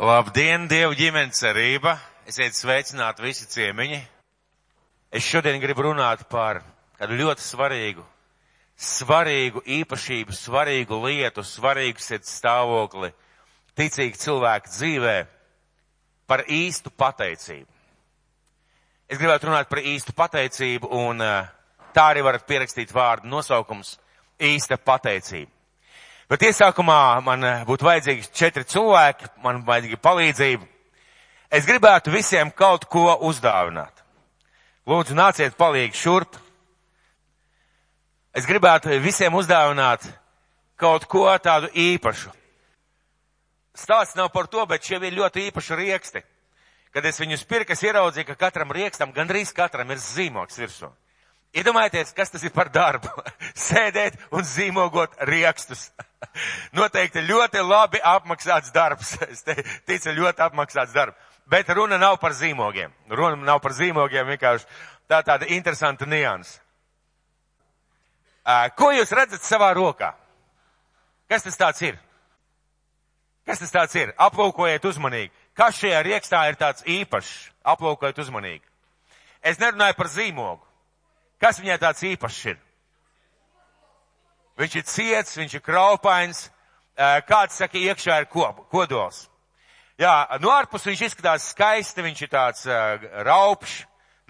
Labdien, Dievu ģimenes cerība! Esiet sveicināti visi ciemiņi! Es šodien gribu runāt par kādu ļoti svarīgu, svarīgu īpašību, svarīgu lietu, svarīgu sirds stāvokli, ticīgu cilvēku dzīvē, par īstu pateicību. Es gribētu runāt par īstu pateicību, un eh, tā arī varat pierakstīt vārdu nosaukums - īsta pateicība. Bet iesākumā man eh, būtu vajadzīgi četri cilvēki, man vajadzīga palīdzība. Es gribētu visiem kaut ko uzdāvināt. Lūdzu, nāciet palīgi šurp. Es gribētu visiem uzdāvināt kaut ko tādu īpašu. Stāsts nav par to, bet šie ir ļoti īpaši rieksti. Kad es viņus pirku, es ieraudzīju, ka katram riekstam, gandrīz katram ir zīmoks virsū. Iedomājieties, kas tas ir par darbu. Sēdēt un zīmogot riekstus. Noteikti ļoti labi apmaksāts darbs. Es te, ticu, ļoti apmaksāts darbs. Bet runa nav par zīmogiem. Runa nav par zīmogiem, vienkārši tā tāda interesanta nianses. Ko jūs redzat savā rokā? Kas tas tāds ir? Kas tas tāds ir? Aplūkojiet uzmanīgi. Kas šajā riekstā ir tāds īpašs? Aplūkojiet uzmanīgi. Es nerunāju par zīmogu. Kas viņai tāds īpašs ir? Viņš ir ciets, viņš ir kraupains, kāds saka, iekšā ir kodols. Jā, no ārpus viņš izskatās skaisti, viņš ir tāds uh, raupšs,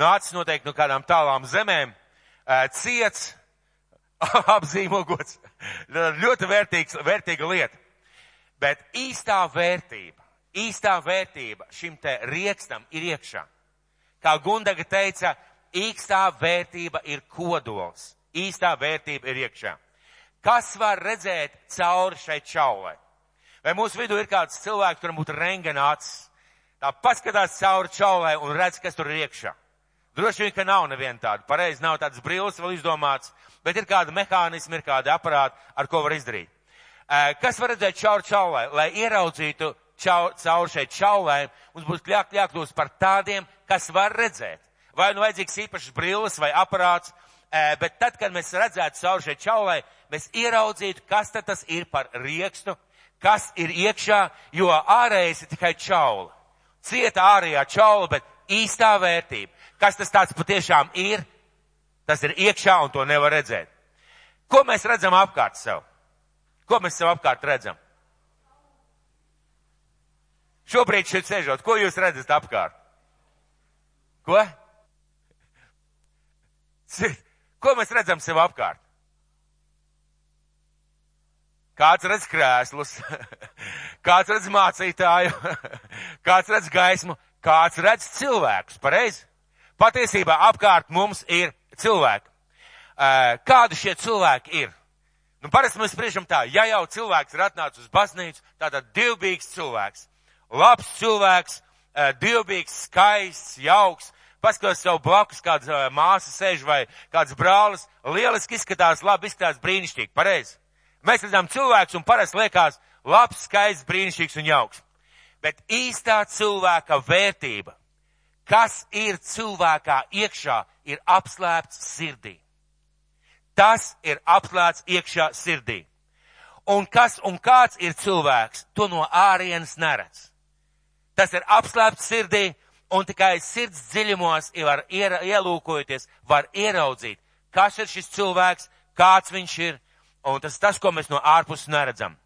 nācis noteikti no kādām tālām zemēm, uh, ciets, apzīmogots, ļoti vērtīgs, vērtīga lieta. Bet īstā vērtība, īstā vērtība šim te riekstam ir iekšā. Kā Gundaga teica, īstā vērtība ir kodols, īstā vērtība ir iekšā. Kas var redzēt cauri šai čaulai? Vai mūsu vidū ir kāds cilvēks, kuram būtu rengenāts, tā paskatās cauri čaulai un redz, kas tur ir iekšā? Droši vien, ka nav neviena tāda. Pareizi nav tādas brilles vēl izdomāts, bet ir kāda mehānismi, ir kāda aparāta, ar ko var izdarīt. Kas var redzēt cauri čaulai? Lai ieraudzītu cauri šai čaulai, mums būs jāk, jākļūst par tādiem, kas var redzēt. Vai nu vajadzīgs īpašs brilles vai aparāts, bet tad, kad mēs redzētu cauri šai čaulai, mēs ieraudzītu, kas tad tas ir par riekstu, kas ir iekšā, jo ārējais ir tikai čaula. Cieta ārējā čaula, bet īstā vērtība. Kas tas tāds patiešām ir? Tas ir iekšā un to nevar redzēt. Ko mēs redzam apkārt sev? Ko mēs sev apkārt redzam? Šobrīd šeit sēžot, ko jūs redzat apkārt? Ko? Ko mēs redzam sev apkārt? Kāds redz krēslus, kāds redz mācītāju, kāds redz gaismu, kāds redz cilvēkus, pareizi? Patiesībā apkārt mums ir cilvēki. Kādi šie cilvēki ir? Nu, parasti mēs spriežam tā, ja jau cilvēks ir atnācis uz baznīcu, tātad divbīgs cilvēks, labs cilvēks, divbīgs, skaists, jauks, paskatās savu blakus, kāds māsa sēž vai kāds brālis, lieliski izskatās, labi izskatās, brīnišķīgi, pareizi. Mēs redzam cilvēks un parasti liekas labs, skaists, brīnišķīgs un jauks. Bet īstā cilvēka vērtība, kas ir cilvēkā iekšā, ir apslēpts sirdī. Tas ir apslēpts iekšā sirdī. Un kas un kāds ir cilvēks, to no ārienes neredz. Tas ir apslēpts sirdī, un tikai sirds dziļumos var ielūkojoties, var ieraudzīt, kas ir šis cilvēks, kāds viņš ir, Un tas ir tas, ko mēs no ārpuses neredzam.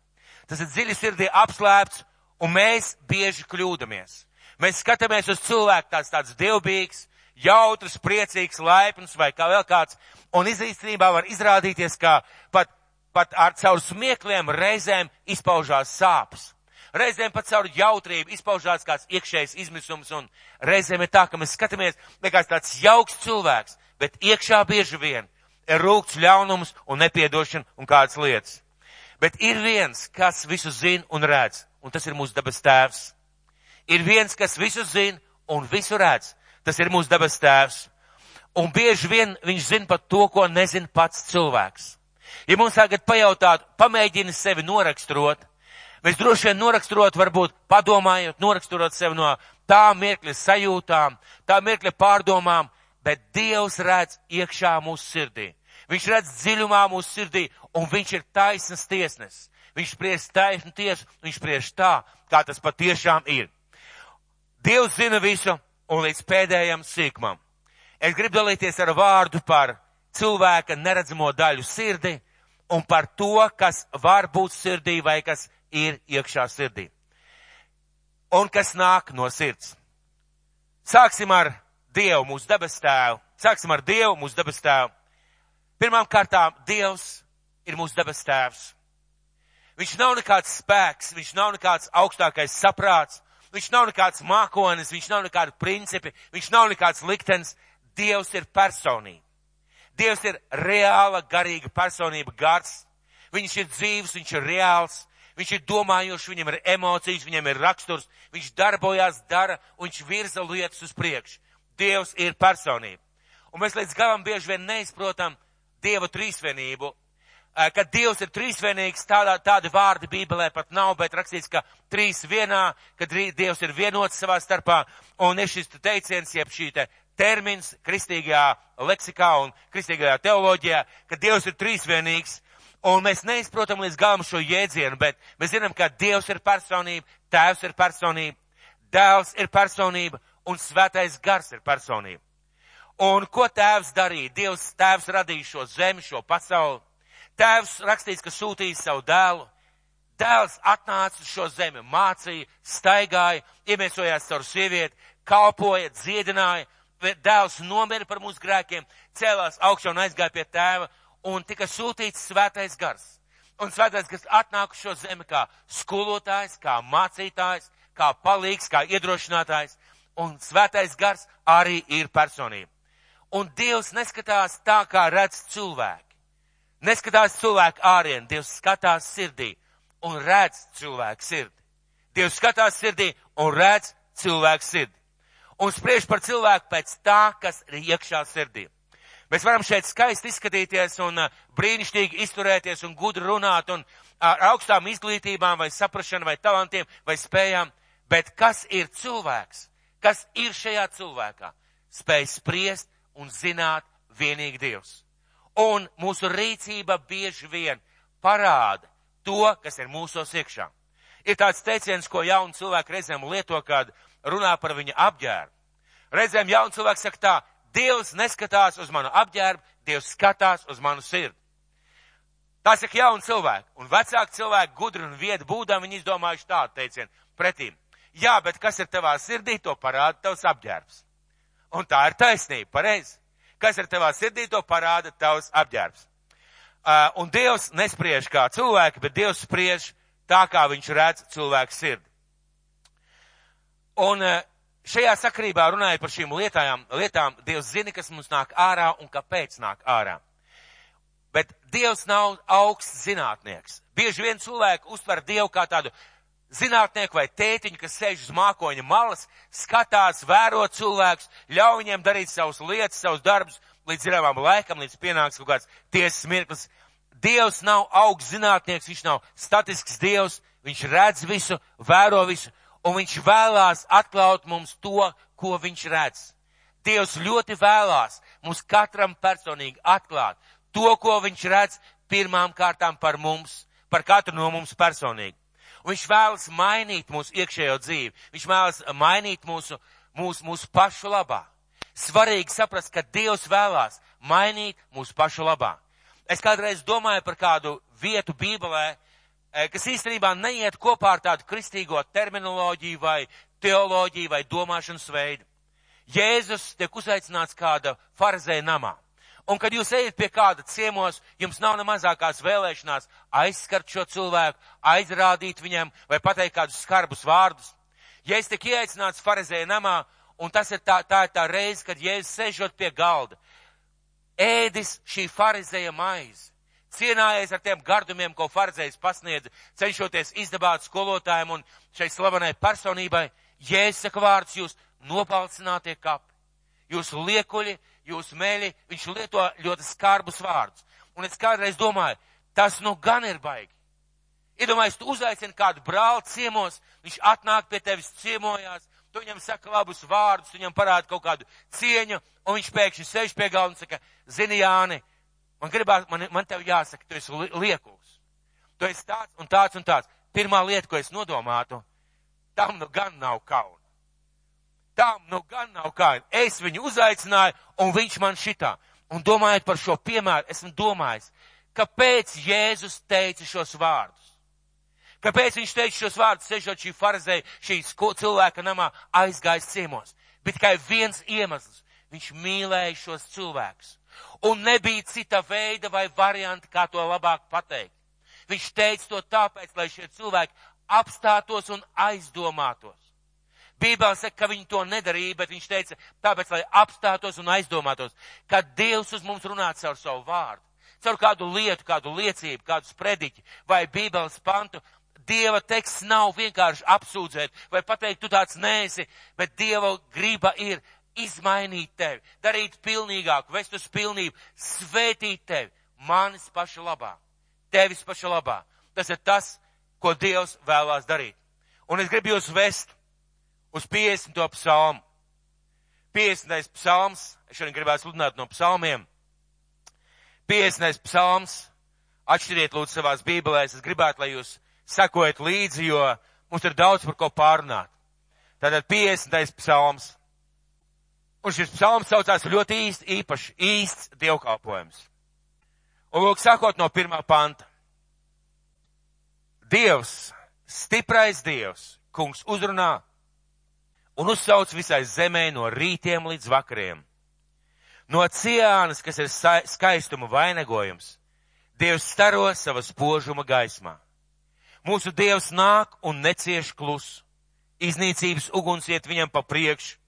Tas ir dziļi sirdī apslēpts, un mēs bieži kļūdamies. Mēs skatāmies uz cilvēku tāds tāds dievbīgs, jautrs, priecīgs, laipns vai kā vēl kāds, un izīstenībā var izrādīties, ka pat, pat ar caur smiekliem reizēm izpaužās sāpes. Reizēm pat caur jautrību izpaužās kāds iekšējs izmisums, un reizēm ir tā, ka mēs skatāmies, nekāds tāds jauks cilvēks, bet iekšā bieži vien ir rūkts ļaunums un nepiedošana un kādas lietas. Bet ir viens, kas visu zina un redz, un tas ir mūsu dabas tēvs. Ir viens, kas visu zina un visu redz, tas ir mūsu dabas tēvs. Un bieži vien viņš zina pat to, ko nezina pats cilvēks. Ja mums tagad pajautāt, pamēģini sevi noraksturot, mēs droši vien noraksturot, varbūt padomājot, noraksturot sevi no tā mirkļa sajūtām, tā mirkļa pārdomām, bet Dievs redz iekšā mūsu sirdī. Viņš redz dziļumā mūsu sirdī, un viņš ir taisnas tiesnesis. viņš spriež taisnu tiesu, viņš spriež tā, kā tas patiešām ir. Dievs zina visu un līdz pēdējam sīkumam. Es gribu dalīties ar vārdu par cilvēka neredzamo daļu sirdi un par to, kas var būt sirdī vai kas ir iekšā sirdī. Un kas nāk no sirds. Sāksim ar Dievu, mūsu debes tēvu. Sāksim ar Dievu, mūsu debes tēvu. Pirmām kārtām, Dievs ir mūsu debes tēvs. Viņš nav nekāds spēks, viņš nav nekāds augstākais saprāts, viņš nav nekāds mākonis, viņš nav nekādi principi, viņš nav nekāds liktenis. Dievs ir personība. Dievs ir reāla, garīga personība, gars. Viņš ir dzīves, viņš ir reāls, viņš ir domājošs, viņam ir emocijas, viņam ir raksturs, viņš darbojās, dara, un viņš virza lietas uz priekšu. Dievs ir personība. Un mēs līdz galam bieži vien neizprotam Dieva trīsvienību, ka Dievs ir trīsvienīgs, tādā, tādi vārdi Bībelē pat nav, bet rakstīts, ka trīs vienā, ka Dievs ir vienots savā starpā, un ir šis teiciens, jeb šī te termins kristīgajā leksikā un kristīgajā teoloģijā, ka Dievs ir trīsvienīgs, un mēs neizprotam līdz galam šo jēdzienu, bet mēs zinām, ka Dievs ir personība, Tēvs ir personība, Dēls ir personība un Svētais Gars ir personība. Un ko tēvs darīja? Dievs tēvs radīja šo zemi, šo pasauli. Tēvs rakstīts, ka sūtīja savu dēlu. Dēls atnāca uz šo zemi, mācīja, staigāja, iemiesojās caur sievieti, kalpoja, dziedināja. Dēls nomira par mūsu grēkiem, cēlās augšā un aizgāja pie tēva un tika sūtīts svētais gars. Un svētais gars atnāk uz šo zemi kā skolotājs, kā mācītājs, kā palīgs, kā iedrošinātājs. Un svētais gars arī ir personība. Un Dievs neskatās tā, kā redz cilvēki. Neskatās cilvēku ārien, Dievs skatās sirdī un redz cilvēku sirdi. Dievs skatās sirdī un redz cilvēku sirdi. Un spriež par cilvēku pēc tā, kas ir iekšā sirdī. Mēs varam šeit skaisti izskatīties un uh, brīnišķīgi izturēties un gudri runāt un ar augstām izglītībām vai saprašanu vai talantiem vai spējām, bet kas ir cilvēks? Kas ir šajā cilvēkā? Spēj spriest un zināt vienīgi Dievs. Un mūsu rīcība bieži vien parāda to, kas ir mūsos iekšā. Ir tāds teiciens, ko jauni cilvēki reizēm lieto, kad runā par viņa apģērbu. Reizēm jauni cilvēki saka tā, Dievs neskatās uz manu apģērbu, Dievs skatās uz manu sirdi. Tā saka jauni cilvēki, un vecāki cilvēki gudri un viedi būdām, viņi izdomājuši tādu teicienu pretīm. Jā, bet kas ir tavā sirdī, to parāda tavs apģērbs. Un tā ir taisnība, pareizi. Kas ir tavā sirdī, to parāda tavs apģērbs. Uh, un Dievs nespriež kā cilvēki, bet Dievs spriež tā, kā viņš redz cilvēku sirdi. Un uh, šajā sakrībā runājot par šīm lietām, lietām, Dievs zina, kas mums nāk ārā un kāpēc nāk ārā. Bet Dievs nav augsts zinātnieks. Bieži vien cilvēki uztver Dievu kā tādu zinātnieku vai tētiņu, kas sēž uz mākoņa malas, skatās, vēro cilvēkus, ļauj viņiem darīt savus lietas, savus darbus līdz zināmām laikam, līdz pienāks kaut kāds tiesas mirklis. Dievs nav augsts zinātnieks, viņš nav statisks Dievs, viņš redz visu, vēro visu, un viņš vēlās atklāt mums to, ko viņš redz. Dievs ļoti vēlās mums katram personīgi atklāt to, ko viņš redz pirmām kārtām par mums, par katru no mums personīgi. Un viņš vēlas mainīt mūsu iekšējo dzīvi. Viņš vēlas mainīt mūsu, mūsu, mūsu pašu labā. Svarīgi saprast, ka Dievs vēlās mainīt mūsu pašu labā. Es kādreiz domāju par kādu vietu Bībelē, kas īstenībā neiet kopā ar tādu kristīgo terminoloģiju vai teoloģiju vai domāšanas veidu. Jēzus tiek uzaicināts kāda farizēja namā. Un kad jūs ejat pie kāda ciemos, jums nav ne mazākās vēlēšanās aizskart šo cilvēku, aizrādīt viņam vai pateikt kādus skarbus vārdus. Ja es tik ieaicināts farizēja namā, un tas ir tā, tā ir tā reize, kad Jēzus sežot pie galda, ēdis šī farizēja maize, cienājies ar tiem gardumiem, ko farizējs pasniedza, cenšoties izdabāt skolotājiem un šai slavenai personībai, Jēzus saka vārds, jūs nopalcinātie kapi, jūs liekuļi, jūs mēļi, viņš lieto ļoti skarbus vārdus. Un es kādreiz domāju, tas nu gan ir baigi. Iedomājies, tu uzaicini kādu brāli ciemos, viņš atnāk pie tevis ciemojās, tu viņam saka labus vārdus, viņam parāda kaut kādu cieņu, un viņš pēkšņi sēž pie galda un saka, zini, Jāni, man gribās, man, man tev jāsaka, tu esi liekuls. tu esi tāds un tāds un tāds. Pirmā lieta, ko es nodomātu, tam nu gan nav kauna. Tam nu gan nav kauna. Es viņu uzaicināju, un viņš man šitā. Un domājot par šo piemēru, esmu domājis, kāpēc Jēzus teica šos vārdus. Kāpēc viņš teica šos vārdus, sežot šī farizēja, šīs cilvēka namā aizgājis ciemos? Bet tikai viens iemesls. Viņš mīlēja šos cilvēkus. Un nebija cita veida vai varianta, kā to labāk pateikt. Viņš teica to tāpēc, lai šie cilvēki apstātos un aizdomātos. Bībelē saka, ka viņi to nedarīja, bet viņš teica, tāpēc, lai apstātos un aizdomātos, ka Dievs uz mums runā caur savu vārdu, caur kādu lietu, kādu liecību, kādu sprediķi vai Bībeles pantu. Dieva teksts nav vienkārši apsūdzēt vai pateikt, tu tāds nēsi, bet Dieva griba ir izmainīt tevi, darīt pilnīgāku, vest uz pilnību, svētīt tevi, manis paša labā, tevis paša labā. Tas ir tas, ko Dievs vēlās darīt. Un es gribu jūs vest uz 50. psalmu. 50. psalms, es šodien gribētu sludināt no psalmiem. 50. psalms, atšķiriet lūdzu savās bībelēs, es gribētu, lai jūs sekojat līdzi, jo mums ir daudz par ko pārunāt. Tātad 50. psalms. Un šis psalms saucās ļoti īsti, īpaši īsts dievkalpojums. Un lūk, sākot no pirmā panta. Dievs, stiprais Dievs, kungs uzrunā un uzsauc visai zemē no rītiem līdz vakariem. No ciānas, kas ir skaistuma vainagojums, Dievs staro sava spožuma gaismā. Mūsu Dievs nāk un necieš klusu. Iznīcības uguns iet viņam pa priekšu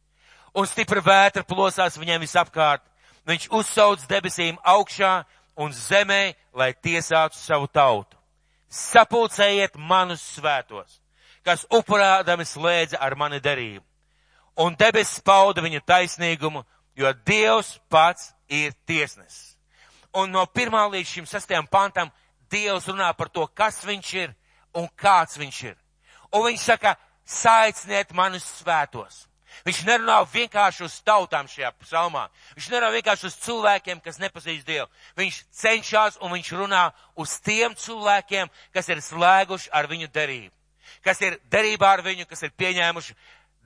un stipra vētra plosās viņiem visapkārt. Viņš uzsauc debesīm augšā un zemē, lai tiesātu savu tautu. Sapulcējiet manus svētos, kas upurādami slēdza ar mani derību. Un debesis pauda viņu taisnīgumu, jo Dievs pats ir tiesnesis. Un no pirmā līdz šim sastajam pantam Dievs runā par to, kas viņš ir un kāds viņš ir. Un viņš saka, saiciniet manus svētos. Viņš nerunā vienkārši uz tautām šajā psalmā. Viņš nerunā vienkārši uz cilvēkiem, kas nepazīst Dievu. Viņš cenšas un viņš runā uz tiem cilvēkiem, kas ir slēguši ar viņu derību. Kas ir derībā ar viņu, kas ir pieņēmuši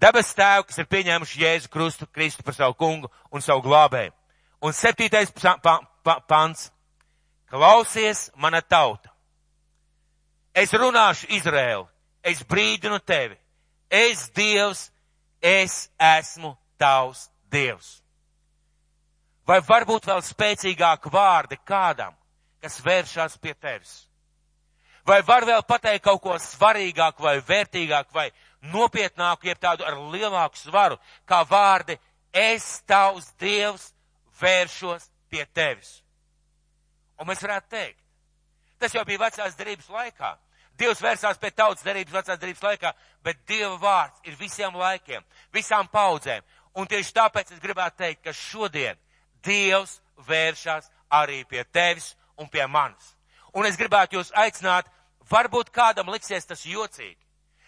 debes tēvu, kas ir pieņēmuši Jēzu Krustu, Kristu par savu kungu un savu glābēju. Un septītais pa, pa, pa, pants. Klausies, mana tauta. Es runāšu Izrēlu. Es brīdinu tevi. Es Dievs es esmu tavs Dievs. Vai varbūt vēl spēcīgāk vārdi kādam, kas vēršas pie tevis? Vai var vēl pateikt kaut ko svarīgāku vai vērtīgāku vai nopietnāku, jeb tādu ar lielāku svaru, kā vārdi es tavs Dievs vēršos pie tevis? Un mēs varētu teikt, tas jau bija vecās derības laikā. Dievs vērsās pie tautas derības vecās derības laikā, bet Dieva vārds ir visiem laikiem, visām paudzēm. Un tieši tāpēc es gribētu teikt, ka šodien Dievs vēršās arī pie tevis un pie manis. Un es gribētu jūs aicināt, varbūt kādam liksies tas jocīgi.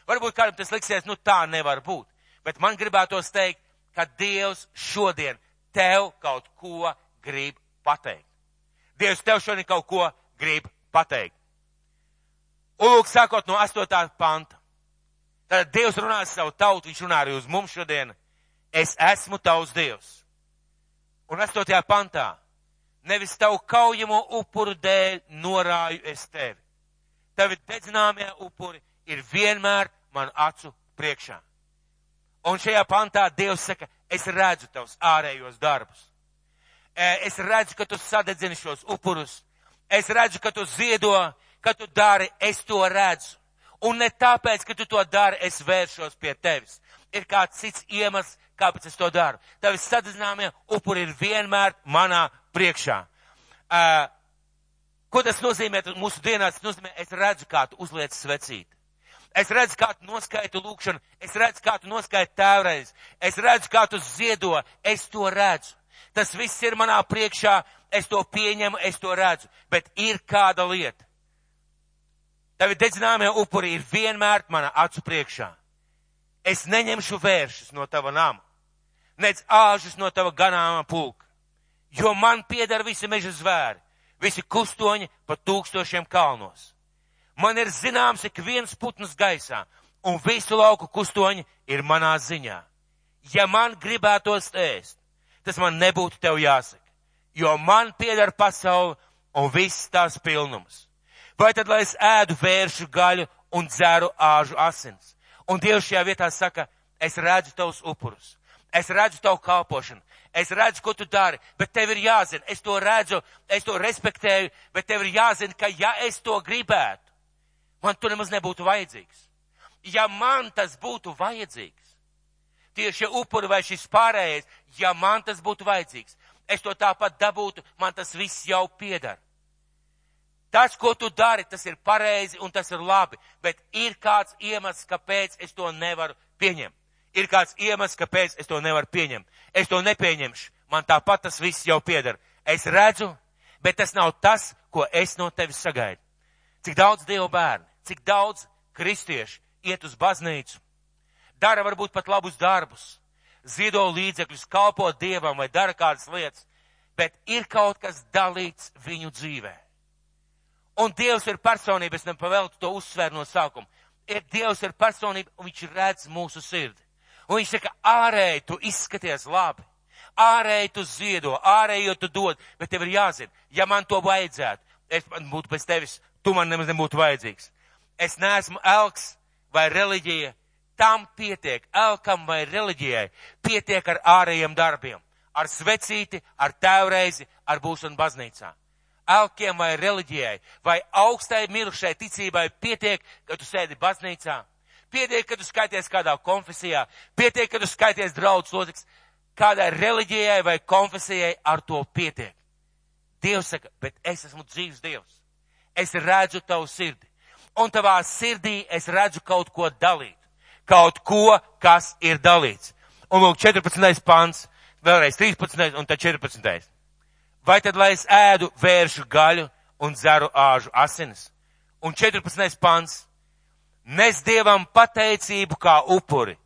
Varbūt kādam tas liksies, nu tā nevar būt. Bet man gribētos teikt, ka Dievs šodien tev kaut ko grib pateikt. Dievs tev šodien kaut ko grib pateikt. Un lūk, sākot no 8. panta. Tad Dievs runā savu tautu, viņš runā arī uz mums šodien. Es esmu tavs Dievs. Un 8. pantā. Nevis tavu kaujamo upuru dēļ norāju es tevi. Tavi dedzināmie upuri ir vienmēr man acu priekšā. Un šajā pantā Dievs saka, es redzu tavus ārējos darbus. Es redzu, ka tu sadedzini šos upurus. Es redzu, ka tu ziedo ka tu dari, es to redzu. Un ne tāpēc, ka tu to dari, es vēršos pie tevis. Ir kāds cits iemesls, kāpēc es to daru. Tavi sadedzināmie upuri ir vienmēr manā priekšā. Uh, ko tas nozīmē mūsu dienās? Tas nozīmē, es redzu, kā tu uzliec svecīt. Es redzu, kā tu noskaiti lūkšanu, es redzu, kā tu noskaiti tēvreiz, es redzu, kā tu ziedo, es to redzu. Tas viss ir manā priekšā, es to pieņemu, es to redzu, bet ir kāda lieta. Tavi dedzināmie upuri ir vienmēr mana acu priekšā. Es neņemšu vēršus no tava nama, nec āžus no tava ganāma pulka, jo man piedara visi meža zvēri, visi kustoņi pa tūkstošiem kalnos. Man ir zināms ik viens putns gaisā, un visu lauku kustoņi ir manā ziņā. Ja man gribētos ēst, tas man nebūtu tev jāsaka, jo man pieder pasauli un viss tās pilnums. Vai tad, lai es ēdu vēršu gaļu un dzeru āžu asins? Un Dievs šajā vietā saka, es redzu tavus upurus, es redzu tavu kalpošanu, es redzu, ko tu dari, bet tev ir jāzina, es to redzu, es to respektēju, bet tev ir jāzina, ka ja es to gribētu, man tu nemaz nebūtu vajadzīgs. Ja man tas būtu vajadzīgs, tieši upuri vai šis pārējais, ja man tas būtu vajadzīgs, es to tāpat dabūtu, man tas viss jau piedara. Tas, ko tu dari, tas ir pareizi un tas ir labi, bet ir kāds iemesls, kāpēc es to nevaru pieņemt. Ir kāds iemesls, kāpēc es to nevaru pieņemt. Es to nepieņemšu. Man tāpat tas viss jau piedara. Es redzu, bet tas nav tas, ko es no tevis sagaidu. Cik daudz Dievu bērni, cik daudz kristieši iet uz baznīcu, dara varbūt pat labus darbus, ziedo līdzekļus, kalpo Dievam vai dara kādas lietas, bet ir kaut kas dalīts viņu dzīvē. Un Dievs ir personība, es nepavēltu to uzsvērt no sākuma. Ir Dievs ir personība, un viņš redz mūsu sirdi. Un viņš saka, ārēji tu izskaties labi. Ārēji tu ziedo, ārēji tu dod, bet tev ir jāzina, ja man to vajadzētu, es būtu bez tevis, tu man nemaz nebūtu vajadzīgs. Es neesmu elks vai reliģija, tam pietiek, elkam vai reliģijai, pietiek ar ārējiem darbiem, ar svecīti, ar tēvreizi, ar būšanu baznīcā. Elkiem vai reliģijai, vai augstai mirušai ticībai pietiek, ka tu sēdi baznīcā, pietiek, ka tu skaities kādā konfesijā, pietiek, ka tu skaities draudz loceklis, kādai reliģijai vai konfesijai ar to pietiek. Dievs saka, bet es esmu dzīves Dievs. Es redzu tavu sirdi. Un tavā sirdī es redzu kaut ko dalīt. Kaut ko, kas ir dalīts. Un lūk, 14. pants, vēlreiz 13. un tad 14. Vai tad, lai es ēdu vēršu gaļu un dzeru āžu asinis? Un 14. pants. Nes Dievam pateicību kā upuri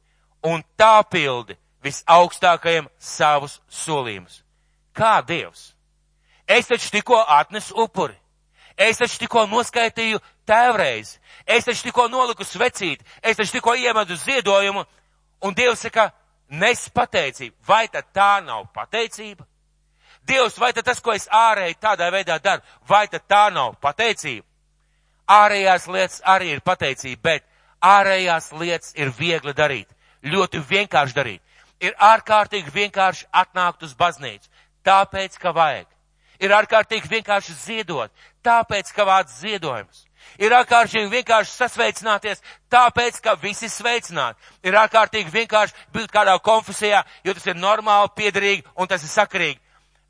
un tā pildi visaugstākajiem savus solījumus. Kā Dievs? Es taču tikko atnesu upuri. Es taču tikko noskaitīju tēvreiz. Es taču tikko noliku svecīt. Es taču tikko iemedu ziedojumu. Un Dievs saka, nes pateicību. Vai tad tā nav pateicība? Dievs, vai tas, ko es ārēji tādā veidā daru, vai tā nav pateicība? Ārējās lietas arī ir pateicība, bet ārējās lietas ir viegli darīt, ļoti vienkārši darīt. Ir ārkārtīgi vienkārši atnākt uz baznīcu, tāpēc, ka vajag. Ir ārkārtīgi vienkārši ziedot, tāpēc, ka vāc ziedojumus. Ir ārkārtīgi vienkārši sasveicināties, tāpēc, ka visi sveicināt. Ir ārkārtīgi vienkārši būt kādā konfesijā, jo tas ir normāli, piederīgi un tas ir sakarīgi.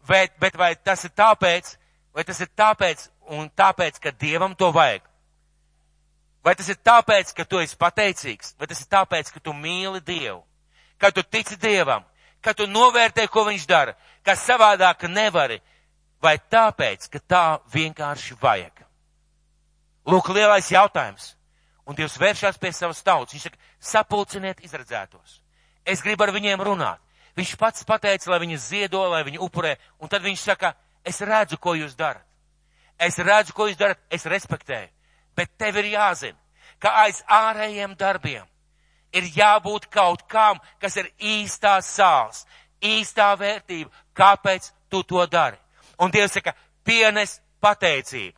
Bet, bet vai tas ir tāpēc, vai tas ir tāpēc un tāpēc, ka Dievam to vajag? Vai tas ir tāpēc, ka tu esi pateicīgs, vai tas ir tāpēc, ka tu mīli Dievu, ka tu tici Dievam, ka tu novērtē, ko Viņš dara, ka savādāk nevari, vai tāpēc, ka tā vienkārši vajag? Lūk, lielais jautājums. Un Dievs vēršās pie savas tautas. Viņš saka, sapulciniet izredzētos. Es gribu ar viņiem runāt. Viņš pats pateica, lai viņi ziedo, lai viņi upurē, un tad viņš saka, es redzu, ko jūs darat. Es redzu, ko jūs darat, es respektēju. Bet tev ir jāzina, ka aiz ārējiem darbiem ir jābūt kaut kam, kas ir īstā sāls, īstā vērtība, kāpēc tu to dari. Un Dievs saka, pienes pateicību.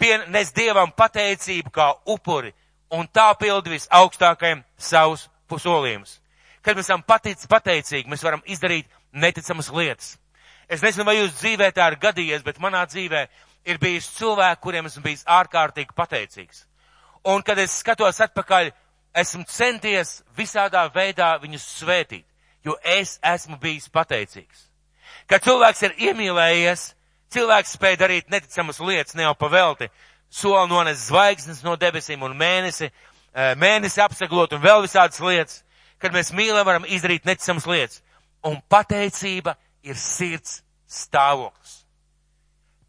Pienes Dievam pateicību kā upuri, un tā pildi visaugstākajiem savus pusolījumus. Kad mēs esam patic, pateicīgi, mēs varam izdarīt neticamas lietas. Es nezinu, vai jūs dzīvē tā ir gadījies, bet manā dzīvē ir bijis cilvēki, kuriem esmu bijis ārkārtīgi pateicīgs. Un, kad es skatos atpakaļ, esmu centies visādā veidā viņus svētīt, jo es esmu bijis pateicīgs. Kad cilvēks ir iemīlējies, cilvēks spēj darīt neticamas lietas, ne jau pavelti, soli nones zvaigznes no debesīm un mēnesi, eh, mēnesi apseglot un vēl visādas lietas kad mēs mīlam, varam izdarīt neticamas lietas. Un pateicība ir sirds stāvoklis.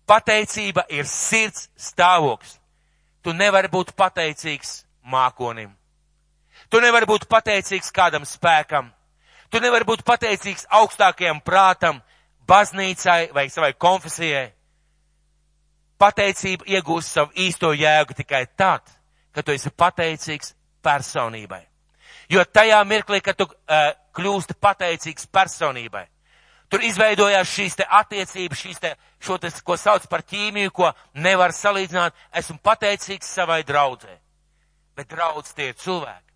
Pateicība ir sirds stāvoklis. Tu nevari būt pateicīgs mākonim. Tu nevari būt pateicīgs kādam spēkam. Tu nevari būt pateicīgs augstākajam prātam, baznīcai vai savai konfesijai. pateicība iegūst savu īsto jēgu tikai tad, kad tu esi pateicīgs personībai. Jo tajā mirklī, kad tu uh, kļūsti pateicīgs personībai, tur izveidojās šīs te attiecības, šīs te, šo te, ko sauc par ķīmiju, ko nevar salīdzināt. Esmu pateicīgs savai draudzē, bet draudz tie ir cilvēki.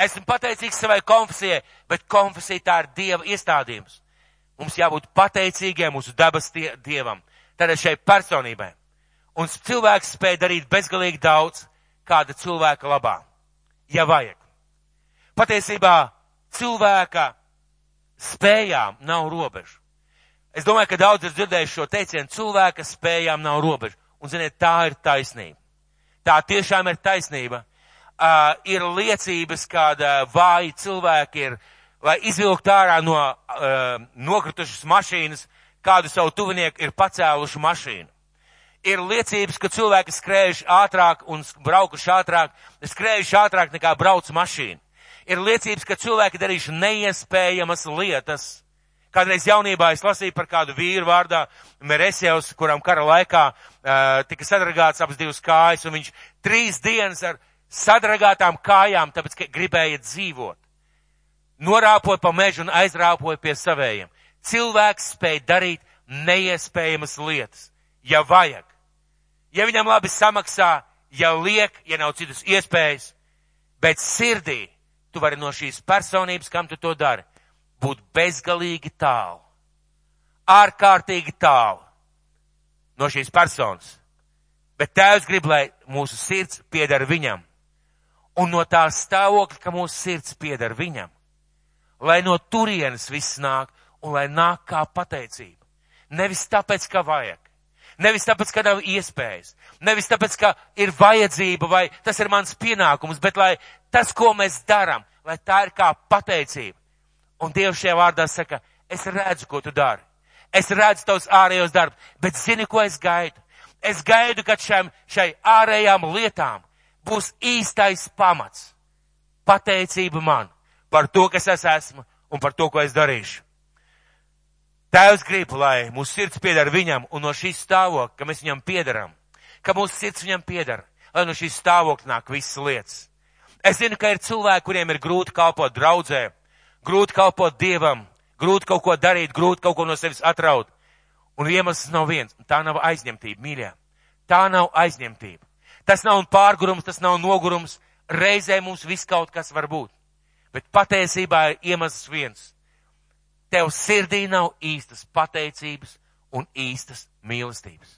Esmu pateicīgs savai konfesijai, bet konfesija tā ir Dieva iestādījums. Mums jābūt pateicīgiem mūsu dabas tie, Dievam, tad šai personībai. Un cilvēks spēj darīt bezgalīgi daudz kāda cilvēka labā, ja vajag. Patiesībā cilvēka spējām nav robežu. Es domāju, ka daudz ir dzirdējuši šo teicienu, cilvēka spējām nav robežu. Un, ziniet, tā ir taisnība. Tā tiešām ir taisnība. Uh, ir liecības, kāda vāji cilvēki ir, lai izvilkt ārā no uh, nokritušas mašīnas, kādu savu tuvinieku ir pacēluši mašīnu ir liecības, ka cilvēki skrējuši ātrāk un braukuši ātrāk, skrējuši ātrāk nekā brauc mašīna. Ir liecības, ka cilvēki darījuši neiespējamas lietas. Kādreiz jaunībā es lasīju par kādu vīru vārdā Meresjevs, kuram kara laikā uh, tika sadragāts abas divas kājas, un viņš trīs dienas ar sadragātām kājām, tāpēc, ka gribēja dzīvot. Norāpoja pa mežu un aizrāpoja pie savējiem. Cilvēks spēja darīt neiespējamas lietas, ja vajag ja viņam labi samaksā, ja liek, ja nav citas iespējas, bet sirdī tu vari no šīs personības, kam tu to dari, būt bezgalīgi tālu, ārkārtīgi tālu no šīs personas. Bet Tēvs grib, lai mūsu sirds pieder viņam. Un no tā stāvokļa, ka mūsu sirds pieder viņam. Lai no turienes viss nāk un lai nāk kā pateicība. Nevis tāpēc, ka vajag Nevis tāpēc, ka nav iespējas, nevis tāpēc, ka ir vajadzība vai tas ir mans pienākums, bet lai tas, ko mēs darām, lai tā ir kā pateicība. Un Dievs šajā vārdā saka, es redzu, ko tu dari. Es redzu tavus ārējos darbus, bet zini, ko es gaidu? Es gaidu, ka šiem, šai ārējām lietām būs īstais pamats. Pateicība man par to, kas es esmu un par to, ko es darīšu. Tēvs grib, lai mūsu sirds pieder viņam un no šīs stāvokļa, ka mēs viņam piedaram, ka mūsu sirds viņam pieder, lai no šīs stāvokļa nāk visas lietas. Es zinu, ka ir cilvēki, kuriem ir grūti kalpot draudzē, grūti kalpot dievam, grūti kaut ko darīt, grūti kaut ko no sevis atraut. Un iemesls nav viens, tā nav aizņemtība, mīļā. Tā nav aizņemtība. Tas nav pārgurums, tas nav nogurums. Reizē mums viss kaut kas var būt. Bet patiesībā ir iemesls viens tev sirdī nav īstas pateicības un īstas mīlestības.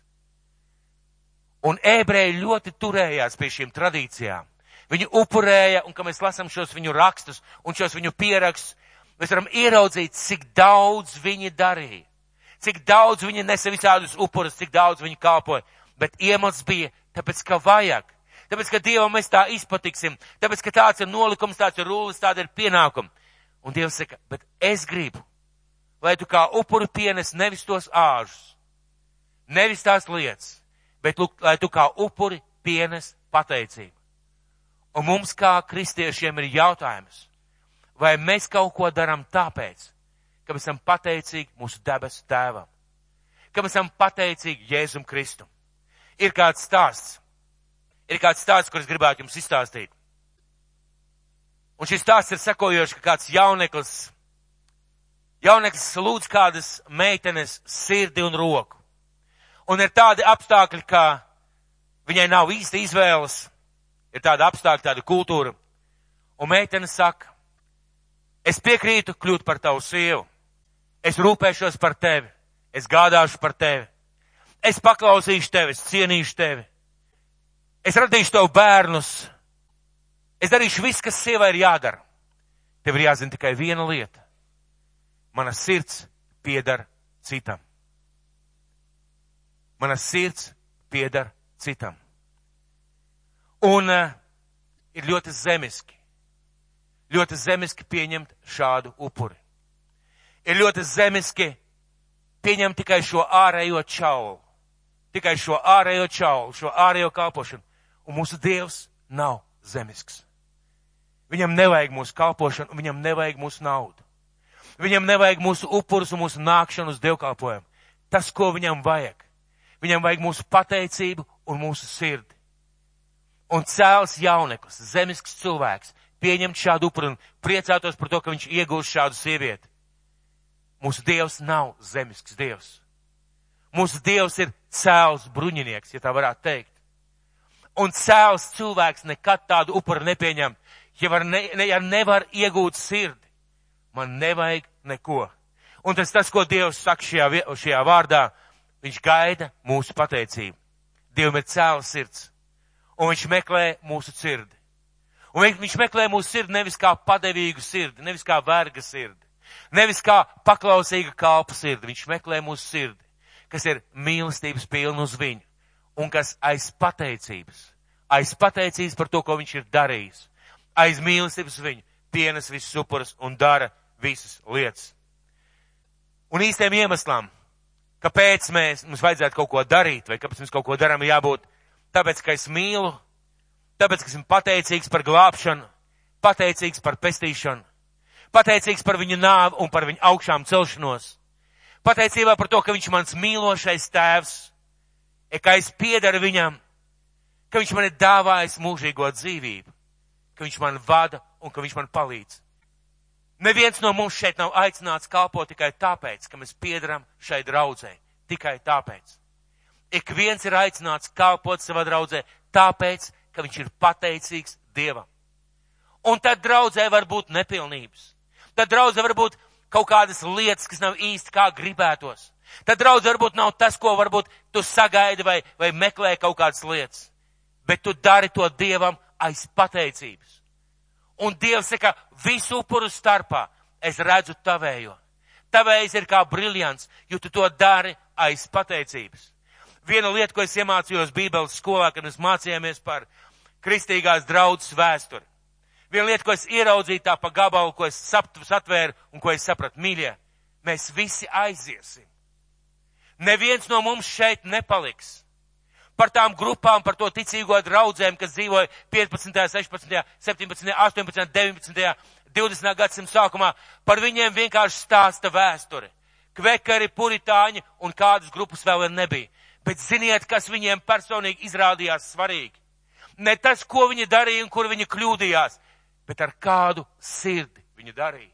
Un ebreji ļoti turējās pie šīm tradīcijām. Viņi upurēja, un kad mēs lasām šos viņu rakstus un šos viņu pierakstus, mēs varam ieraudzīt, cik daudz viņi darīja, cik daudz viņi nesa visādus upurus, cik daudz viņi kalpoja. Bet iemesls bija, tāpēc, ka vajag, tāpēc, ka Dievam mēs tā izpatiksim, tāpēc, ka tāds ir nolikums, tāds ir rūlis, tāda ir pienākuma. Un Dievs saka, bet es gribu, lai tu kā upuri pienes nevis tos āžus, nevis tās lietas, bet lūk, lai tu kā upuri pienes pateicību. Un mums kā kristiešiem ir jautājums, vai mēs kaut ko daram tāpēc, ka mēs esam pateicīgi mūsu debesu tēvam, ka mēs esam pateicīgi Jēzum Kristum. Ir kāds stāsts, ir kāds stāsts, kurus gribētu jums izstāstīt. Un šis stāsts ir sekojošs, ka kāds jauneklis Jauneklis lūdz kādas meitenes sirdi un roku. Un ir tādi apstākļi, ka viņai nav īsti izvēles, ir tāda apstākļa, tāda kultūra. Un meitene saka, es piekrītu kļūt par tavu sievu. Es rūpēšos par tevi. Es gādāšu par tevi. Es paklausīšu tevi, es cienīšu tevi. Es radīšu tev bērnus. Es darīšu visu, kas sievai ir jādara. Tev ir jāzina tikai viena lieta mana sirds piedar citam. Mana sirds piedar citam. Un uh, ir ļoti zemiski, ļoti zemiski pieņemt šādu upuri. Ir ļoti zemiski pieņemt tikai šo ārējo čaulu, tikai šo ārējo čaulu, šo ārējo kalpošanu. Un mūsu Dievs nav zemisks. Viņam nevajag mūsu kalpošanu, viņam nevajag mūsu naudu. Viņam nevajag mūsu upurus un mūsu nākšanu uz dievkalpojumu. Tas, ko viņam vajag. Viņam vajag mūsu pateicību un mūsu sirdi. Un cēls jauneklis, zemisks cilvēks, pieņemt šādu upuru un priecātos par to, ka viņš iegūst šādu sievieti. Mūsu Dievs nav zemisks Dievs. Mūsu Dievs ir cēls bruņinieks, ja tā varētu teikt. Un cēls cilvēks nekad tādu upuru nepieņem, ja, var ne, ja nevar iegūt sirdi. Man nevajag neko. Un tas tas, ko Dievs saka šajā, šajā vārdā, viņš gaida mūsu pateicību. Dievam ir cēls sirds, un viņš meklē mūsu sirdi. Un viņš meklē mūsu sirdi nevis kā padevīgu sirdi, nevis kā verga sirdi, nevis kā paklausīga kalpa sirdi. Viņš meklē mūsu sirdi, kas ir mīlestības pilna uz viņu un kas aiz pateicības, aiz pateicības par to, ko viņš ir darījis, aiz mīlestības viņu pienes visus upurus un dara visas lietas. Un īstiem iemeslām, kāpēc mēs, mums vajadzētu kaut ko darīt, vai kāpēc mums kaut ko darām, jābūt tāpēc, ka es mīlu, tāpēc, ka esmu pateicīgs par glābšanu, pateicīgs par pestīšanu, pateicīgs par viņa nāvu un par viņa augšām celšanos, pateicībā par to, ka viņš mans mīlošais tēvs, ka es piedaru viņam, ka viņš man ir dāvājis mūžīgo dzīvību, ka viņš man vada un ka viņš man palīdz. Neviens no mums šeit nav aicināts kalpot tikai tāpēc, ka mēs piedaram šai draudzē. Tikai tāpēc. Ik viens ir aicināts kalpot savā draudzē tāpēc, ka viņš ir pateicīgs Dievam. Un tad draudzē var būt nepilnības. Tad draudzē var būt kaut kādas lietas, kas nav īsti kā gribētos. Tad draudz varbūt nav tas, ko varbūt tu sagaidi vai, vai meklē kaut kādas lietas. Bet tu dari to Dievam aiz pateicības. Un Dievs saka, visu upuru starpā es redzu tavējo. Tavējs ir kā briljants, jo tu to dari aiz pateicības. Viena lieta, ko es iemācījos Bībeles skolā, kad mēs mācījāmies par kristīgās draudzes vēsturi. Viena lieta, ko es ieraudzīju tā pa gabalu, ko es satvēru un ko es sapratu, mīļie, mēs visi aiziesim. Neviens no mums šeit nepaliks. Par tām grupām, par to ticīgo draudzēm, kas dzīvoja 15., 16., 17., 18., 19., 20. gadsimta sākumā, par viņiem vienkārši stāsta vēsture. Kvekari, puritāņi un kādas grupas vēl nebija. Bet ziniet, kas viņiem personīgi izrādījās svarīgi. Ne tas, ko viņi darīja un kur viņi kļūdījās, bet ar kādu sirdi viņi darīja.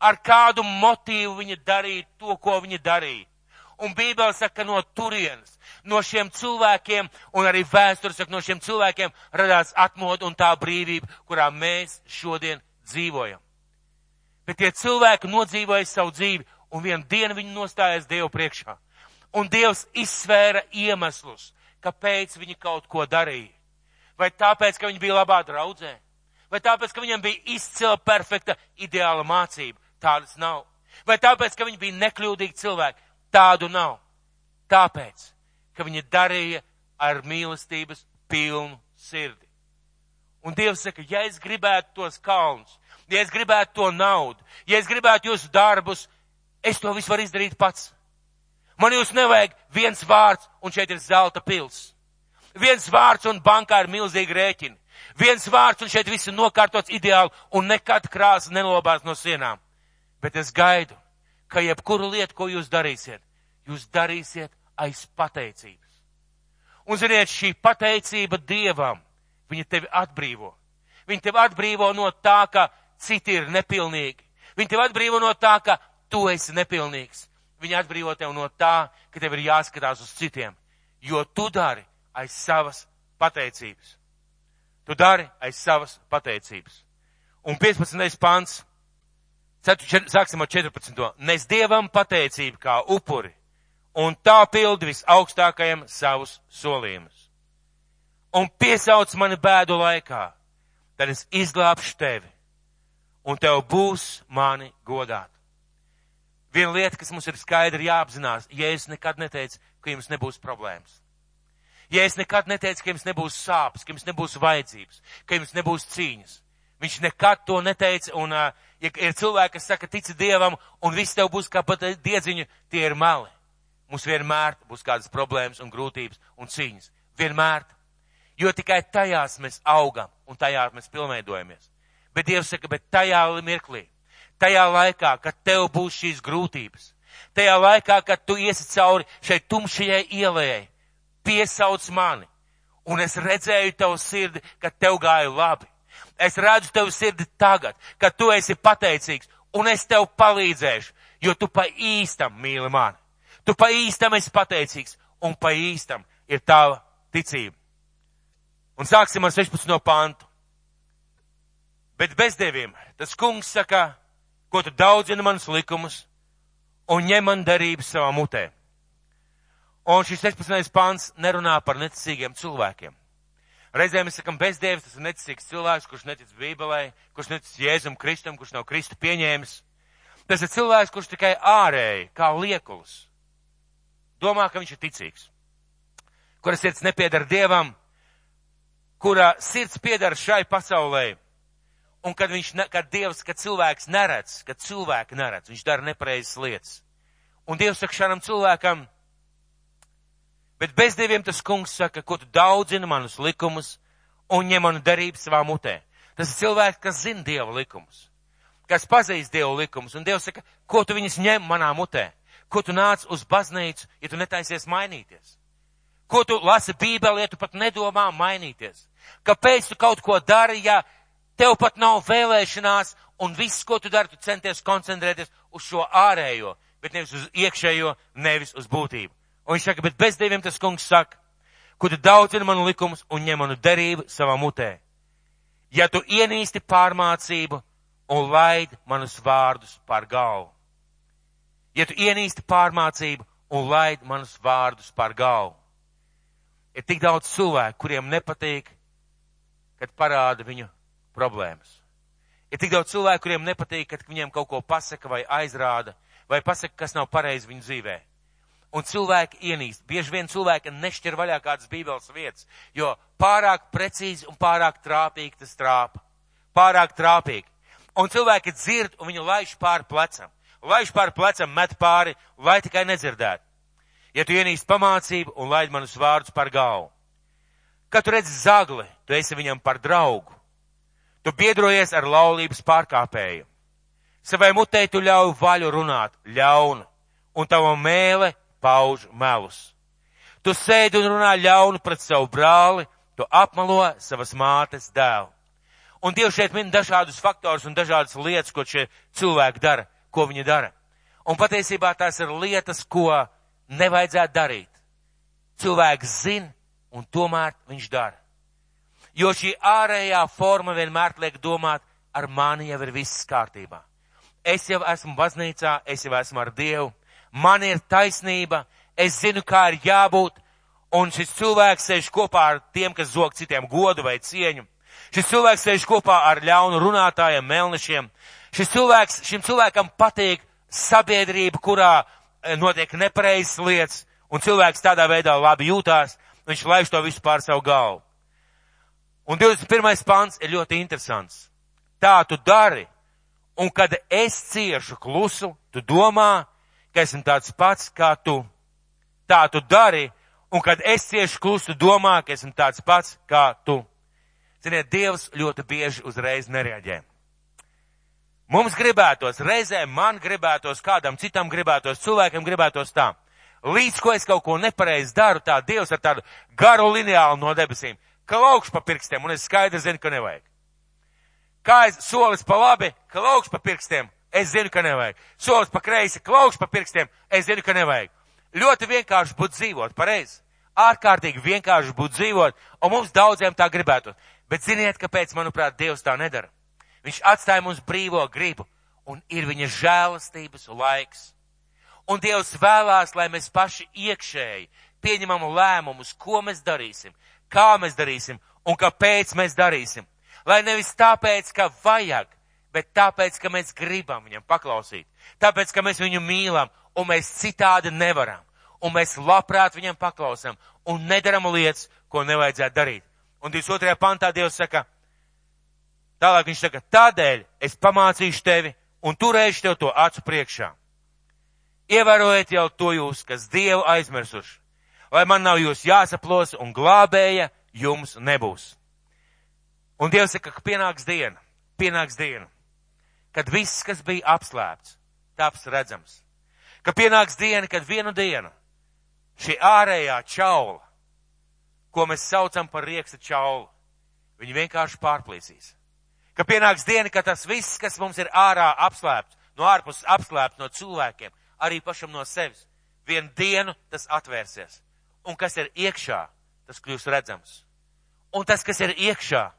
Ar kādu motīvu viņi darīja to, ko viņi darīja. Un Bībele saka, no turienes, no šiem cilvēkiem, un arī vēsture saka, no šiem cilvēkiem radās atmodu un tā brīvība, kurā mēs šodien dzīvojam. Bet tie cilvēki nodzīvoja savu dzīvi, un vienu dienu viņi nostājās Dievu priekšā. Un Dievs izsvēra iemeslus, kāpēc viņi kaut ko darīja. Vai tāpēc, ka viņi bija labā draudzē? Vai tāpēc, ka viņam bija izcila, perfekta, ideāla mācība? Tādas nav. Vai tāpēc, ka viņi bija nekļūdīgi cilvēki? Tādu nav. Tāpēc, ka viņi darīja ar mīlestības pilnu sirdi. Un Dievs saka, ja es gribētu tos kalnus, ja es gribētu to naudu, ja es gribētu jūsu darbus, es to visu varu izdarīt pats. Man jūs nevajag viens vārds, un šeit ir zelta pils. Viens vārds, un bankā ir milzīgi rēķini. Viens vārds, un šeit viss ir nokārtots ideāli, un nekad krāsa nelobās no sienām. Bet es gaidu, ka jebkuru lietu, ko jūs darīsiet, jūs darīsiet aiz pateicības. Un ziniet, šī pateicība Dievam, viņa tevi atbrīvo. Viņa tevi atbrīvo no tā, ka citi ir nepilnīgi. Viņa tevi atbrīvo no tā, ka tu esi nepilnīgs. Viņa atbrīvo tevi no tā, ka tev ir jāskatās uz citiem, jo tu dari aiz savas pateicības. Tu dari aiz savas pateicības. Un 15. pants Sāksim ar 14. Nes Dievam pateicību kā upuri, un tā pildi visaugstākajam savus solījumus. Un piesauc mani bēdu laikā, tad es izglābšu tevi, un tev būs mani godāt. Viena lieta, kas mums ir skaidri jāapzinās, ja es nekad neteicu, ka jums nebūs problēmas. Ja es nekad neteicu, ka jums nebūs sāpes, ka jums nebūs vajadzības, ka jums nebūs cīņas. Viņš nekad to neteica, un ja ir cilvēki, kas saka, tici Dievam, un viss tev būs kā pat diedziņa, tie ir meli. Mums vienmēr būs kādas problēmas un grūtības un cīņas. Vienmēr. Jo tikai tajās mēs augam un tajā mēs pilnveidojamies. Bet Dievs saka, bet tajā mirklī, tajā laikā, kad tev būs šīs grūtības, tajā laikā, kad tu iesi cauri šai tumšajai ielai, piesauc mani. Un es redzēju tavu sirdi, ka tev gāja labi. Es redzu tavu sirdi tagad, kad tu esi pateicīgs, un es tev palīdzēšu, jo tu pa īstam mīli mani. Tu pa īstam esi pateicīgs, un pa īstam ir tava ticība. Un sāksim ar 16. pantu. Bet bezdeviem tas kungs saka, ko tu daudzini manus likumus un ņem man darības savā mutē. Un šis 16. pāns nerunā par neticīgiem cilvēkiem. Reizēm mēs sakam, bezdievis tas ir neticīgs cilvēks, kurš netic Bībelē, kurš netic Jēzum Kristum, kurš nav Kristu pieņēmis. Tas ir cilvēks, kurš tikai ārēji, kā liekulis, domā, ka viņš ir ticīgs, kura sirds nepiedara Dievam, kura sirds piedara šai pasaulē, un kad viņš, ne, kad Dievs, kad cilvēks neredz, kad cilvēki neredz, viņš dara nepareizas lietas. Un Dievs saka šādam cilvēkam, bet bezdieviem tas kungs saka, ko tu daudzini manus likumus un ņem manu darību savā mutē. Tas ir cilvēks, kas zina Dieva likumus, kas pazīst Dieva likumus, un Dievs saka, ko tu viņus ņem manā mutē, ko tu nāc uz baznīcu, ja tu netaisies mainīties. Ko tu lasi Bībeli, ja tu pat nedomā mainīties? Kāpēc tu kaut ko dari, ja tev pat nav vēlēšanās, un viss, ko tu dari, tu centies koncentrēties uz šo ārējo, bet nevis uz iekšējo, nevis uz būtību. Un viņš saka, bet bez dieviem tas kungs saka, ko tu daudzini manu likumus un ņem manu derību savā mutē. Ja tu ienīsti pārmācību un laid manus vārdus pār galvu. Ja tu ienīsti pārmācību un laid manus vārdus pār galvu. Ir tik daudz cilvēku, kuriem nepatīk, kad parāda viņu problēmas. Ir tik daudz cilvēku, kuriem nepatīk, kad viņiem kaut ko pasaka vai aizrāda, vai pasaka, kas nav pareizi viņu dzīvē. Un cilvēki ienīst. Bieži vien cilvēki nešķir vaļā kādas bībeles vietas, jo pārāk precīzi un pārāk trāpīgi tas trāpa. Pārāk trāpīgi. Un cilvēki dzird un viņu laiž pāri plecam. Laiž pāri plecam, met pāri, lai tikai nedzirdētu. Ja tu ienīst pamācību un laid manus vārdus par galvu. Kad tu redzi zagli, tu esi viņam par draugu. Tu biedrojies ar laulības pārkāpēju. Savai mutē tu ļauj vaļu runāt, ļaunu, un tava mēle pauž melus. Tu sēdi un runā ļaunu pret savu brāli, tu apmelo savas mātes dēlu. Un Dievs šeit min dažādus faktorus un dažādas lietas, ko šie cilvēki dara, ko viņi dara. Un patiesībā tās ir lietas, ko nevajadzētu darīt. Cilvēks zina, un tomēr viņš dara. Jo šī ārējā forma vienmēr liek domāt, ar mani jau ir viss kārtībā. Es jau esmu baznīcā, es jau esmu ar Dievu, man ir taisnība, es zinu, kā ir jābūt, un šis cilvēks sēž kopā ar tiem, kas zog citiem godu vai cieņu. Šis cilvēks sēž kopā ar ļaunu runātājiem, melnešiem. Šis cilvēks, šim cilvēkam patīk sabiedrība, kurā eh, notiek nepareizas lietas, un cilvēks tādā veidā labi jūtās, viņš laiž to visu pār savu galvu. Un 21. pants ir ļoti interesants. Tā tu dari, un kad es ciešu klusu, tu domā, ka esmu tāds pats kā tu. Tā tu dari, un kad es ciešu klusu, tu domā, ka esmu tāds pats kā tu. Ziniet, Dievs ļoti bieži uzreiz nereaģē. Mums gribētos, reizēm man gribētos, kādam citam gribētos, cilvēkam gribētos tā. Līdz ko es kaut ko nepareizi daru, tā Dievs ar tādu garu lineālu no debesīm klaukš pa pirkstiem, un es skaidri zinu, ka nevajag. Kā es solis pa labi, klaukš pa pirkstiem, es zinu, ka nevajag. Solis pa kreisi, klaukš pa pirkstiem, es zinu, ka nevajag. Ļoti vienkārši būt dzīvot, pareizi. Ārkārtīgi vienkārši būt dzīvot, un mums daudziem tā gribētu. Bet ziniet, kāpēc, manuprāt, Dievs tā nedara? Viņš atstāja mums brīvo gribu, un ir viņa žēlastības laiks. Un Dievs vēlās, lai mēs paši iekšēji pieņemam lēmumus, ko mēs darīsim, kā mēs darīsim un kāpēc mēs darīsim. Lai nevis tāpēc, ka vajag, bet tāpēc, ka mēs gribam viņam paklausīt. Tāpēc, ka mēs viņu mīlam un mēs citādi nevaram. Un mēs labprāt viņam paklausam un nedaram lietas, ko nevajadzētu darīt. Un 22. pantā Dievs saka, tālāk viņš saka, tādēļ es pamācīšu tevi un turēšu tev to acu priekšā. Ievērojiet jau to jūs, kas Dievu aizmirsuši lai man nav jūs jāsaplos un glābēja jums nebūs. Un Dievs saka, ka pienāks diena, pienāks diena, kad viss, kas bija apslēpts, taps redzams. Ka pienāks diena, kad vienu dienu šī ārējā čaula, ko mēs saucam par rieksta čaulu, viņi vienkārši pārplīsīs. Ka pienāks diena, ka tas viss, kas mums ir ārā apslēpts, no ārpuses apslēpts no cilvēkiem, arī pašam no sevis, vienu dienu tas atvērsies. Un kas ir iekšā, tas kļūs redzams. Un tas, kas ir iekšā,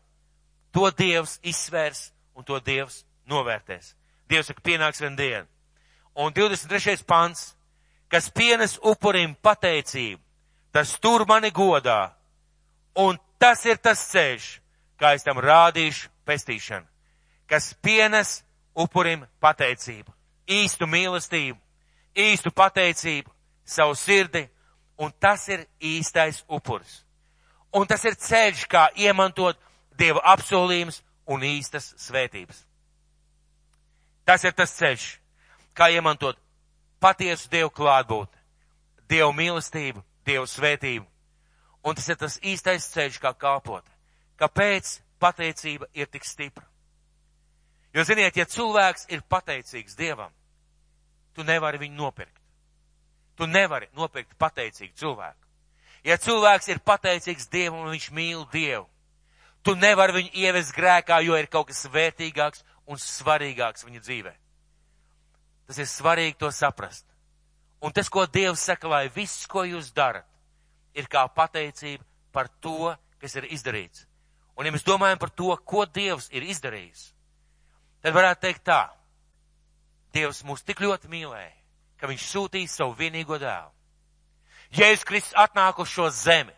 to Dievs izsvērs un to Dievs novērtēs. Dievs saka, pienāks vien diena. Un 23. pants, kas pienes upurim pateicību, tas tur mani godā. Un tas ir tas ceļš, kā es tam rādīšu pestīšanu, kas pienes upurim pateicību, īstu mīlestību, īstu pateicību, savu sirdi, un tas ir īstais upuris. Un tas ir ceļš, kā iemantot Dieva apsolījums un īstas svētības. Tas ir tas ceļš, kā iemantot patiesu Dievu klātbūtni, Dievu mīlestību, Dievu svētību. Un tas ir tas īstais ceļš, kā kalpot. Kāpēc pateicība ir tik stipra? Jo, ziniet, ja cilvēks ir pateicīgs Dievam, tu nevari viņu nopirkt. Tu nevari nopirkt pateicīgu cilvēku. Ja cilvēks ir pateicīgs Dievam un viņš mīl Dievu, tu nevari viņu ievest grēkā, jo ir kaut kas vērtīgāks un svarīgāks viņa dzīvē. Tas ir svarīgi to saprast. Un tas, ko Dievs saka, lai viss, ko jūs darat, ir kā pateicība par to, kas ir izdarīts. Un ja mēs domājam par to, ko Dievs ir izdarījis, tad varētu teikt tā. Dievs mūs tik ļoti mīlēja, ka viņš sūtīja savu vienīgo dēlu. Jēzus Kristus atnāk uz šo zemi.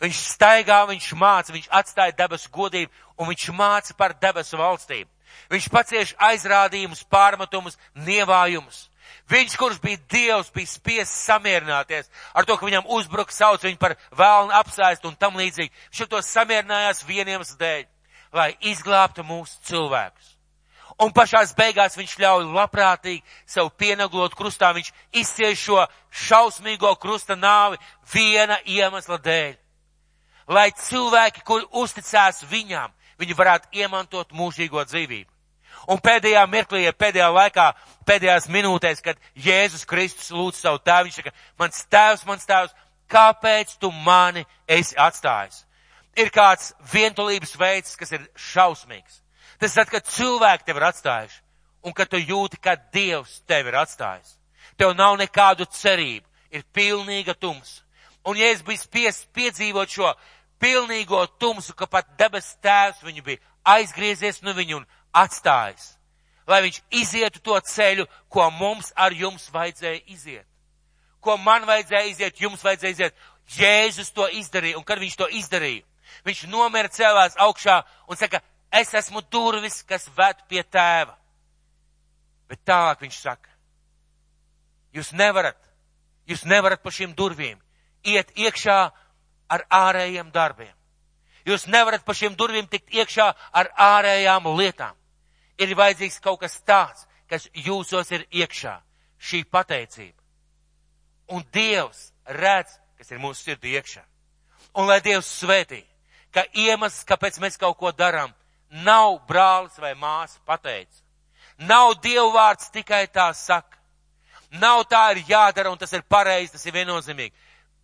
Viņš staigā, viņš māca, viņš atstāja debesu godību un viņš māca par debesu valstību. Viņš pacieš aizrādījumus, pārmetumus, nievājumus. Viņš, kurš bija Dievs, bija spiests samierināties ar to, ka viņam uzbruka sauc viņu par vēlnu apsēst un tam līdzīgi. Viņš to samierinājās vieniem dēļ, lai izglābtu mūsu cilvēkus. Un pašās beigās viņš ļauj labprātīgi sev pieneglot krustā, viņš izcieš šo šausmīgo krusta nāvi viena iemesla dēļ. Lai cilvēki, kuri uzticās viņam, viņi varētu iemantot mūžīgo dzīvību. Un pēdējā mirklī, pēdējā laikā, pēdējās minūtēs, kad Jēzus Kristus lūdz savu tēvu, viņš saka, mans tēvs, mans tēvs, kāpēc tu mani esi atstājis? Ir kāds vientulības veids, kas ir šausmīgs. Tas tad, kad cilvēki tevi ir atstājuši un kad tu jūti, ka Dievs tevi ir atstājis. Tev nav nekādu cerību, ir pilnīga tumsa. Un ja es biju spiests piedzīvot šo pilnīgo tumsu, ka pat debes tēvs viņu bija aizgriezies no viņu un atstājis, lai viņš izietu to ceļu, ko mums ar jums vajadzēja iziet. Ko man vajadzēja iziet, jums vajadzēja iziet. Jēzus to izdarīja, un kad viņš to izdarīja, viņš nomira cēlās augšā un saka, es esmu durvis, kas ved pie tēva. Bet tālāk viņš saka, jūs nevarat, jūs nevarat pa šīm durvīm iet iekšā ar ārējiem darbiem. Jūs nevarat pa šīm durvīm tikt iekšā ar ārējām lietām. Ir vajadzīgs kaut kas tāds, kas jūsos ir iekšā, šī pateicība. Un Dievs redz, kas ir mūsu sirdī iekšā. Un lai Dievs svētī, ka iemesls, kāpēc mēs kaut ko darām, nav brālis vai māsa pateicis. Nav Dievu vārds tikai tā saka. Nav tā ir jādara un tas ir pareizi, tas ir viennozīmīgi.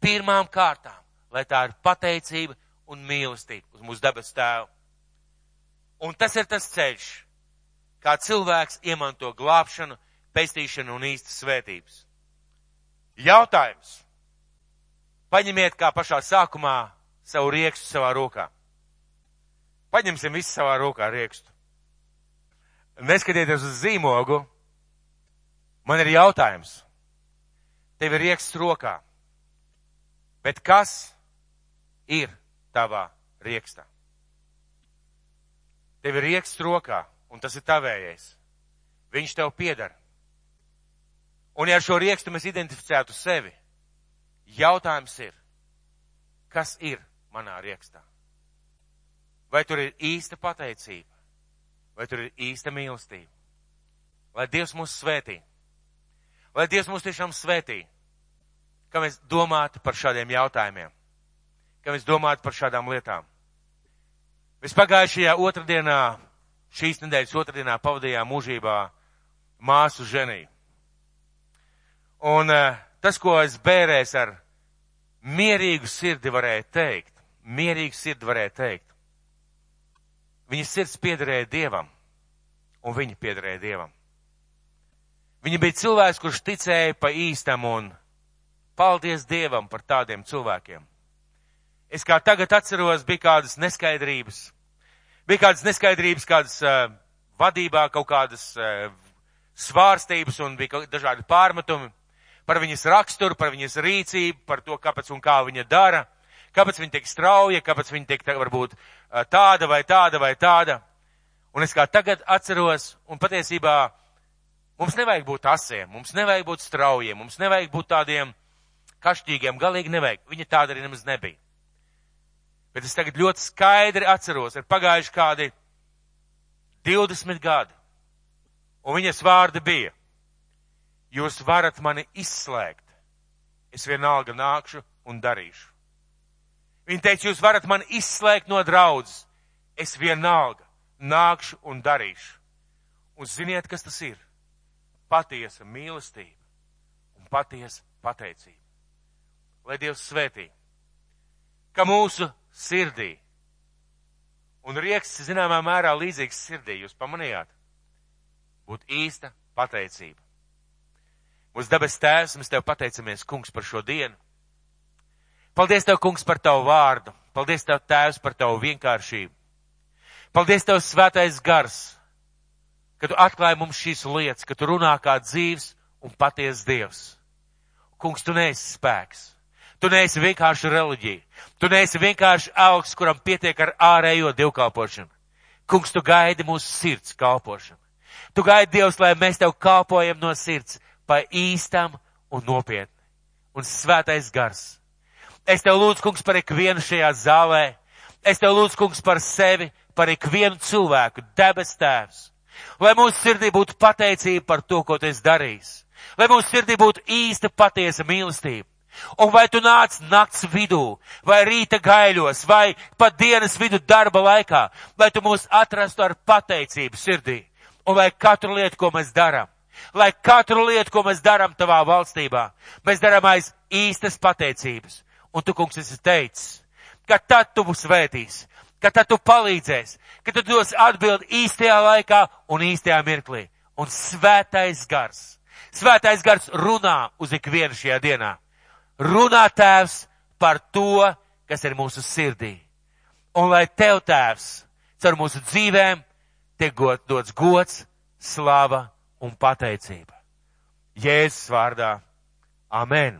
Pirmām kārtām, lai tā ir pateicība un mīlestība uz mūsu debes tēvu. Un tas ir tas ceļš, kā cilvēks iemanto glābšanu, pestīšanu un īstas svētības. Jautājums. Paņemiet kā pašā sākumā savu riekstu savā rokā. Paņemsim visu savā rokā riekstu. Neskatieties uz zīmogu. Man ir jautājums. Tev ir rieksts rokā. Bet kas ir tavā riekstā? Tev ir rieksts rokā, un tas ir tavējais. Viņš tev piedara. Un ja ar šo riekstu mēs identificētu sevi, jautājums ir, kas ir manā riekstā? Vai tur ir īsta pateicība? Vai tur ir īsta mīlestība? Lai Dievs mūs svētī. Lai Dievs mūs tiešām svētī. Kā mēs domātu par šādiem jautājumiem. Kā mēs domātu par šādām lietām. Mēs pagājušajā otrdienā, šīs nedēļas otrdienā pavadījām mūžībā māsu ženiju. Un uh, tas, ko es bērēs ar mierīgu sirdi varēju teikt, mierīgu sirdi varēju teikt, viņa sirds piederēja Dievam, un viņa piederēja Dievam. Viņa bija cilvēks, kurš ticēja pa īstam un paldies Dievam par tādiem cilvēkiem. Es kā tagad atceros, bija kādas neskaidrības, bija kādas neskaidrības, kādas uh, vadībā kaut kādas uh, svārstības un bija dažādi pārmetumi par viņas raksturu, par viņas rīcību, par to, kāpēc un kā viņa dara, kāpēc viņa tiek strauja, kāpēc viņa tiek varbūt tāda vai tāda vai tāda. Un es kā tagad atceros, un patiesībā mums nevajag būt asiem, mums nevajag būt straujiem, mums nevajag būt tādiem kašķīgiem, galīgi nevajag. Viņa tāda arī nemaz nebija. Bet es tagad ļoti skaidri atceros, ir pagājuši kādi 20 gadi, un viņas vārdi bija jūs varat mani izslēgt. Es vienalga nākšu un darīšu. Viņa teica, jūs varat mani izslēgt no draudzes. Es vienalga nākšu un darīšu. Un ziniet, kas tas ir? Patiesa mīlestība un patiesa pateicība. Lai Dievs svētī, ka mūsu sirdī, un rieks zināmā mērā līdzīgs sirdī, jūs pamanījāt, būtu īsta pateicība. Mūsu dabas tēvs, mēs tev pateicamies, kungs, par šo dienu. Paldies tev, kungs, par tavu vārdu. Paldies tev, tēvs, par tavu vienkāršību. Paldies tev, svētais gars, ka tu atklāji mums šīs lietas, ka tu runā kā dzīves un paties Dievs. Kungs, tu neesi spēks. Tu neesi vienkārši reliģija. Tu neesi vienkārši augsts, kuram pietiek ar ārējo dievkalpošanu. Kungs, tu gaidi mūsu sirds kalpošanu. Tu gaidi Dievs, lai mēs tev kalpojam no sirds, pa īstam un nopietni. Un svētais gars. Es tev lūdzu, kungs, par ikvienu šajā zālē. Es tev lūdzu, kungs, par sevi, par ikvienu cilvēku, debes tēvs. Lai mūsu sirdī būtu pateicība par to, ko tu esi darījis. Lai mūsu sirdī būtu īsta patiesa mīlestība. Un vai tu nāc nakts vidū, vai rīta gaiļos, vai pat dienas vidu darba laikā, lai tu mūs atrastu ar pateicību sirdī. Un lai katru lietu, ko mēs darām, lai katru lietu, ko mēs darām tavā valstībā, mēs darām aiz īstas pateicības. Un tu, kungs, esi teicis, ka tad tu būs svētīs, ka tad tu palīdzēs, ka tu dos atbildi īstajā laikā un īstajā mirklī. Un svētais gars, svētais gars runā uz ikvienu šajā dienā. Runā tēvs par to, kas ir mūsu sirdī. Un lai tev tēvs, caur mūsu dzīvēm, tiek dots gods, slava un pateicība. Jēzus vārdā. Amen.